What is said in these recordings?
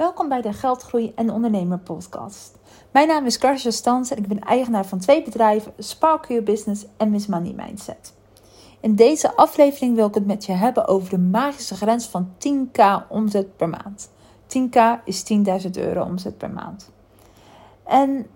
Welkom bij de Geldgroei en Ondernemer podcast. Mijn naam is Karsja Stans en ik ben eigenaar van twee bedrijven, Spark Your Business en Miss Money Mindset. In deze aflevering wil ik het met je hebben over de magische grens van 10k omzet per maand. 10k is 10.000 euro omzet per maand. En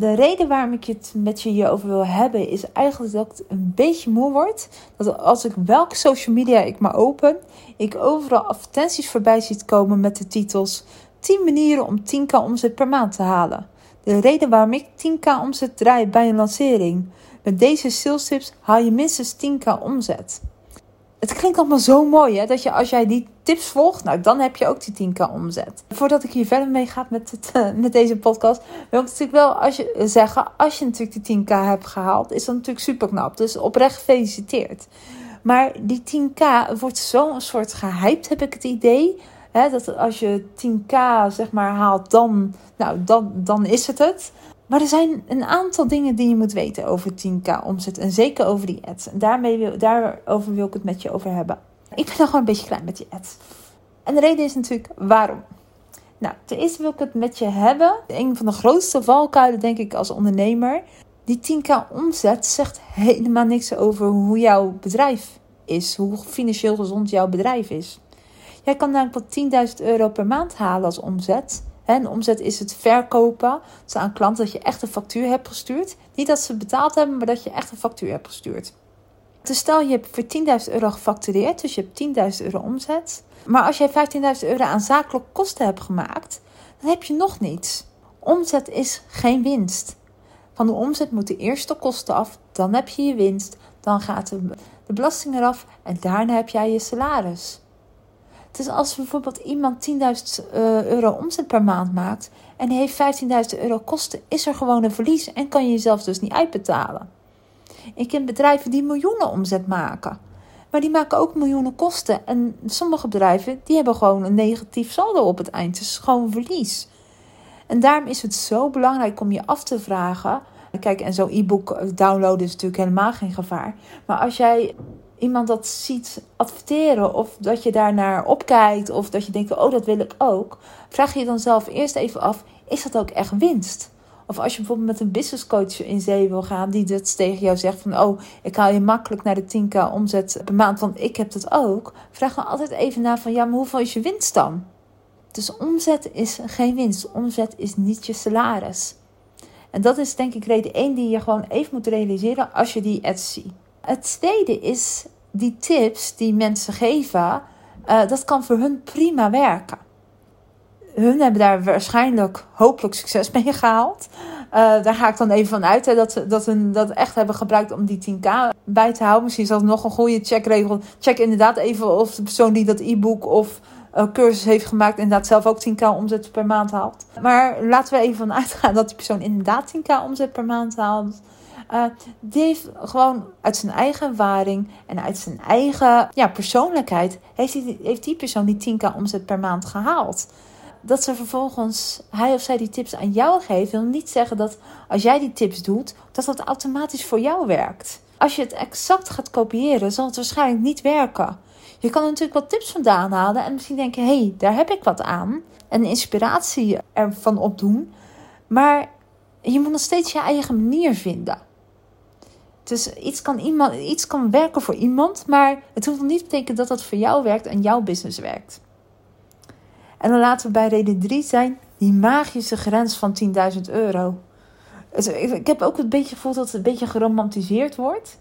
de reden waarom ik het met je hierover wil hebben, is eigenlijk dat ik een beetje moe word. Dat als ik welke social media ik maar open, ik overal advertenties voorbij ziet komen met de titels 10 manieren om 10k omzet per maand te halen. De reden waarom ik 10k omzet draai bij een lancering. Met deze sales tips haal je minstens 10k omzet het klinkt allemaal zo mooi, hè? Dat je als jij die tips volgt, nou dan heb je ook die 10k omzet. Voordat ik hier verder mee ga met, eh, met deze podcast, wil ik natuurlijk wel als je, zeggen, als je natuurlijk die 10k hebt gehaald, is dat natuurlijk super knap. Dus oprecht gefeliciteerd. Maar die 10k wordt zo'n soort gehyped, heb ik het idee. Hè? Dat als je 10k zeg maar haalt, dan, nou, dan, dan is het het. Maar er zijn een aantal dingen die je moet weten over 10k omzet. En zeker over die ads. En daarmee wil, daarover wil ik het met je over hebben. Ik ben nog gewoon een beetje klein met die ads. En de reden is natuurlijk waarom. Nou, ten eerste wil ik het met je hebben. Een van de grootste valkuilen, denk ik, als ondernemer. Die 10k omzet zegt helemaal niks over hoe jouw bedrijf is. Hoe financieel gezond jouw bedrijf is. Jij kan namelijk wel 10.000 euro per maand halen als omzet. En omzet is het verkopen dus aan klanten dat je echt een factuur hebt gestuurd. Niet dat ze betaald hebben, maar dat je echt een factuur hebt gestuurd. Dus stel je hebt voor 10.000 euro gefactureerd, dus je hebt 10.000 euro omzet. Maar als jij 15.000 euro aan zakelijke kosten hebt gemaakt, dan heb je nog niets. Omzet is geen winst. Van de omzet moeten eerst de kosten af, dan heb je je winst, dan gaat de, de belasting eraf en daarna heb jij je salaris. Dus als bijvoorbeeld iemand 10.000 uh, euro omzet per maand maakt en heeft 15.000 euro kosten, is er gewoon een verlies en kan je jezelf dus niet uitbetalen. Ik ken bedrijven die miljoenen omzet maken, maar die maken ook miljoenen kosten. En sommige bedrijven die hebben gewoon een negatief saldo op het eind, dus gewoon verlies. En daarom is het zo belangrijk om je af te vragen. Kijk, en zo'n e-book downloaden is natuurlijk helemaal geen gevaar. Maar als jij iemand dat ziet adverteren of dat je daarnaar opkijkt of dat je denkt, oh dat wil ik ook, vraag je dan zelf eerst even af, is dat ook echt winst? Of als je bijvoorbeeld met een business coach in zee wil gaan, die dat tegen jou zegt van, oh, ik haal je makkelijk naar de 10k omzet per maand, want ik heb dat ook. Vraag dan altijd even na van, ja, maar hoeveel is je winst dan? Dus omzet is geen winst. Omzet is niet je salaris. En dat is denk ik reden één die je gewoon even moet realiseren als je die ads ziet. Het tweede is die tips die mensen geven, uh, dat kan voor hun prima werken. Hun hebben daar waarschijnlijk hopelijk succes mee gehaald. Uh, daar ga ik dan even van uit hè, dat ze dat dat echt hebben gebruikt om die 10k bij te houden. Misschien is dat nog een goede checkregel. Check inderdaad even of de persoon die dat e-book of uh, cursus heeft gemaakt, inderdaad zelf ook 10k omzet per maand haalt. Maar laten we even van uitgaan dat die persoon inderdaad 10k omzet per maand haalt. Uh, die heeft gewoon uit zijn eigen ervaring en uit zijn eigen ja, persoonlijkheid, heeft die, heeft die persoon die 10k omzet per maand gehaald. Dat ze vervolgens hij of zij die tips aan jou geeft, wil niet zeggen dat als jij die tips doet, dat dat automatisch voor jou werkt. Als je het exact gaat kopiëren, zal het waarschijnlijk niet werken. Je kan er natuurlijk wat tips vandaan halen en misschien denken: hé, hey, daar heb ik wat aan. En inspiratie ervan opdoen. Maar je moet nog steeds je eigen manier vinden. Dus iets kan, iemand, iets kan werken voor iemand, maar het hoeft nog niet te betekenen dat dat voor jou werkt en jouw business werkt. En dan laten we bij reden 3 zijn, die magische grens van 10.000 euro. ik heb ook een beetje gevoeld dat het een beetje geromantiseerd wordt.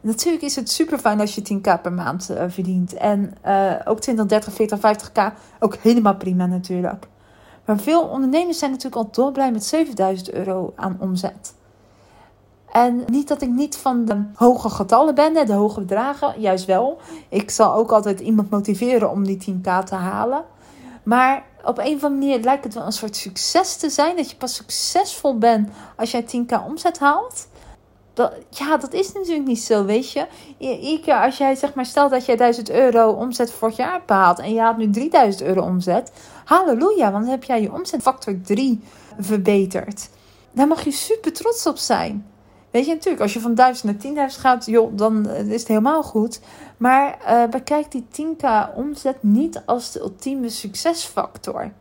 Natuurlijk is het super fijn als je 10k per maand uh, verdient. En uh, ook 20, 30, 40, 50k. Ook helemaal prima natuurlijk. Maar veel ondernemers zijn natuurlijk al dolblij met 7000 euro aan omzet. En niet dat ik niet van de hoge getallen ben, de hoge bedragen, juist wel. Ik zal ook altijd iemand motiveren om die 10k te halen. Maar op een of andere manier lijkt het wel een soort succes te zijn. Dat je pas succesvol bent als jij 10k omzet haalt. Dat, ja, dat is natuurlijk niet zo, weet je. Iedere keer als jij, zeg maar, stelt dat jij 1000 euro omzet vorig jaar behaalt en je haalt nu 3000 euro omzet. Halleluja, want dan heb jij je omzetfactor 3 verbeterd. Daar mag je super trots op zijn. Weet je, natuurlijk, als je van 1000 naar 10.000 gaat, joh, dan eh, is het helemaal goed. Maar uh, bekijk die 10k omzet niet als de ultieme succesfactor.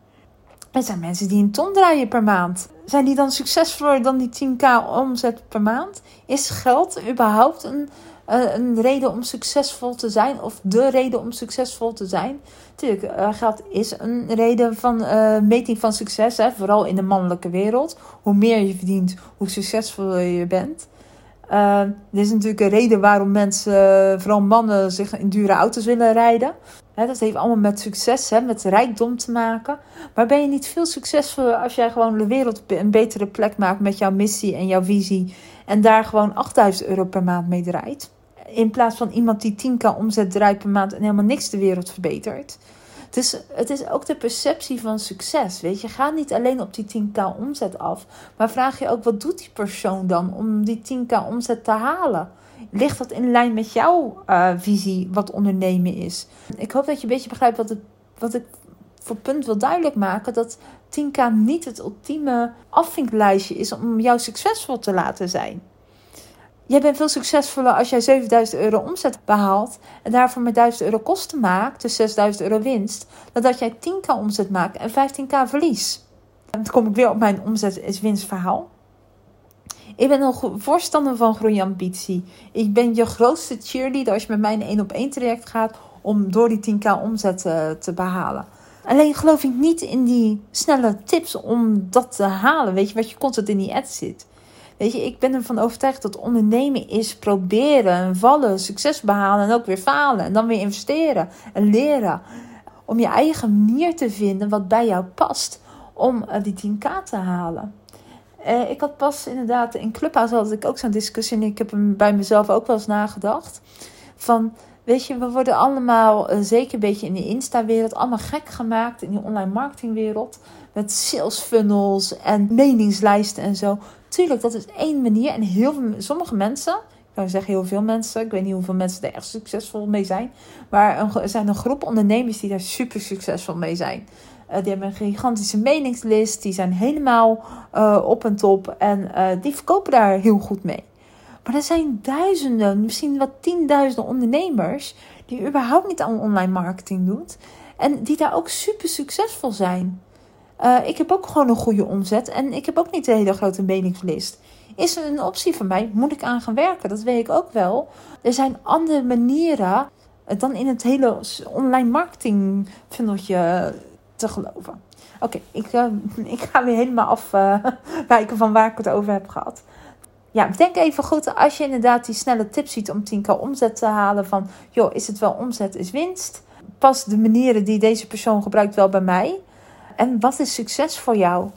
Er zijn mensen die een ton draaien per maand. Zijn die dan succesvoller dan die 10k omzet per maand? Is geld überhaupt een, een reden om succesvol te zijn? Of de reden om succesvol te zijn? Natuurlijk, uh, geld is een reden van uh, meting van succes. Hè? Vooral in de mannelijke wereld. Hoe meer je verdient, hoe succesvoller je bent. Dit is natuurlijk een reden waarom mensen, vooral mannen, zich in dure auto's willen rijden. dat heeft allemaal met succes, hè, met rijkdom te maken. Maar ben je niet veel succesvoller als jij gewoon de wereld een betere plek maakt met jouw missie en jouw visie. En daar gewoon 8000 euro per maand mee draait? In plaats van iemand die 10k omzet draait per maand en helemaal niks de wereld verbetert. Dus het is ook de perceptie van succes. Weet je, ga niet alleen op die 10k omzet af, maar vraag je ook wat doet die persoon dan om die 10k omzet te halen? Ligt dat in lijn met jouw uh, visie wat ondernemen is? Ik hoop dat je een beetje begrijpt wat, het, wat ik voor punt wil duidelijk maken. Dat 10k niet het ultieme afvinklijstje is om jou succesvol te laten zijn. Jij bent veel succesvoller als jij 7000 euro omzet behaalt en daarvoor met 1000 euro kosten maakt, dus 6000 euro winst, dan dat jij 10k omzet maakt en 15k verlies. Dan kom ik weer op mijn omzet is winstverhaal. Ik ben een voorstander van groeiambitie. Ik ben je grootste cheerleader als je met mij een 1 op 1 traject gaat om door die 10k omzet te, te behalen. Alleen geloof ik niet in die snelle tips om dat te halen. Weet je, wat je constant in die ad zit. Weet je, ik ben ervan overtuigd dat ondernemen is proberen, vallen, succes behalen en ook weer falen. En dan weer investeren en leren. Om je eigen manier te vinden wat bij jou past om eh, die 10k te halen. Uh, ik had pas inderdaad in Clubhouse had ik ook zo'n discussie en ik heb hem bij mezelf ook wel eens nagedacht. Van, weet je, we worden allemaal, uh, zeker een beetje in de Insta-wereld, allemaal gek gemaakt in die online marketingwereld. Met sales funnels en meningslijsten en zo. Tuurlijk, dat is één manier. En heel veel, sommige mensen, ik zou zeggen heel veel mensen, ik weet niet hoeveel mensen er echt succesvol mee zijn. Maar er zijn een groep ondernemers die daar super succesvol mee zijn. Uh, die hebben een gigantische meningslist. Die zijn helemaal uh, op en top. En die verkopen daar heel goed mee. Maar er zijn duizenden, misschien wel tienduizenden ondernemers. die überhaupt niet aan online marketing doen. En die daar ook super succesvol zijn. Uh, ik heb ook gewoon een goede omzet en ik heb ook niet een hele grote meningslist. Is er een optie voor mij? Moet ik aan gaan werken? Dat weet ik ook wel. Er zijn andere manieren dan in het hele online marketing funneltje te geloven. Oké, ik, ik ga weer helemaal afwijken van waar ik het over heb gehad. Ja, denk even goed als je inderdaad die snelle tips ziet om 10k omzet te halen. Van, joh, is het wel omzet, is winst? Past de manieren die deze persoon gebruikt wel bij mij? En wat is succes voor jou?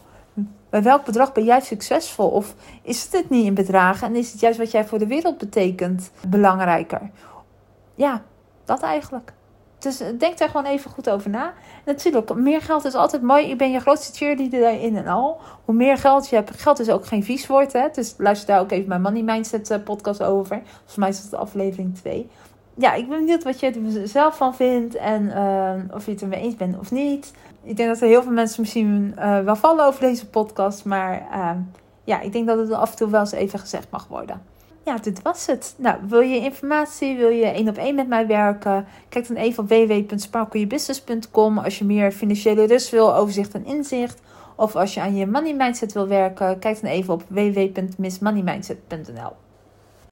Bij welk bedrag ben jij succesvol? Of is het het niet in bedragen en is het juist wat jij voor de wereld betekent belangrijker? Ja, dat eigenlijk. Dus eh, denk daar gewoon even goed over na. Natuurlijk, meer geld is altijd mooi. Ik ben je grootste cheerleader daarin en al. Hoe meer geld je hebt, geld is ook geen vies woord. Hè? Dus luister daar ook even mijn Money Mindset eh, podcast over. Volgens mij is het aflevering 2. Ja, ik ben benieuwd wat je er zelf van vindt. En uh, of je het ermee eens bent of niet ik denk dat er heel veel mensen misschien wel vallen over deze podcast. Maar ja, ik denk dat het af en toe wel eens even gezegd mag worden. Ja, dit was het. Nou, wil je informatie, wil je één op één met mij werken? Kijk dan even op www.sparkleyourbusiness.com als je meer financiële rust wil, overzicht en inzicht. Of als je aan je money mindset wil werken, kijk dan even op www.missmoneymindset.nl.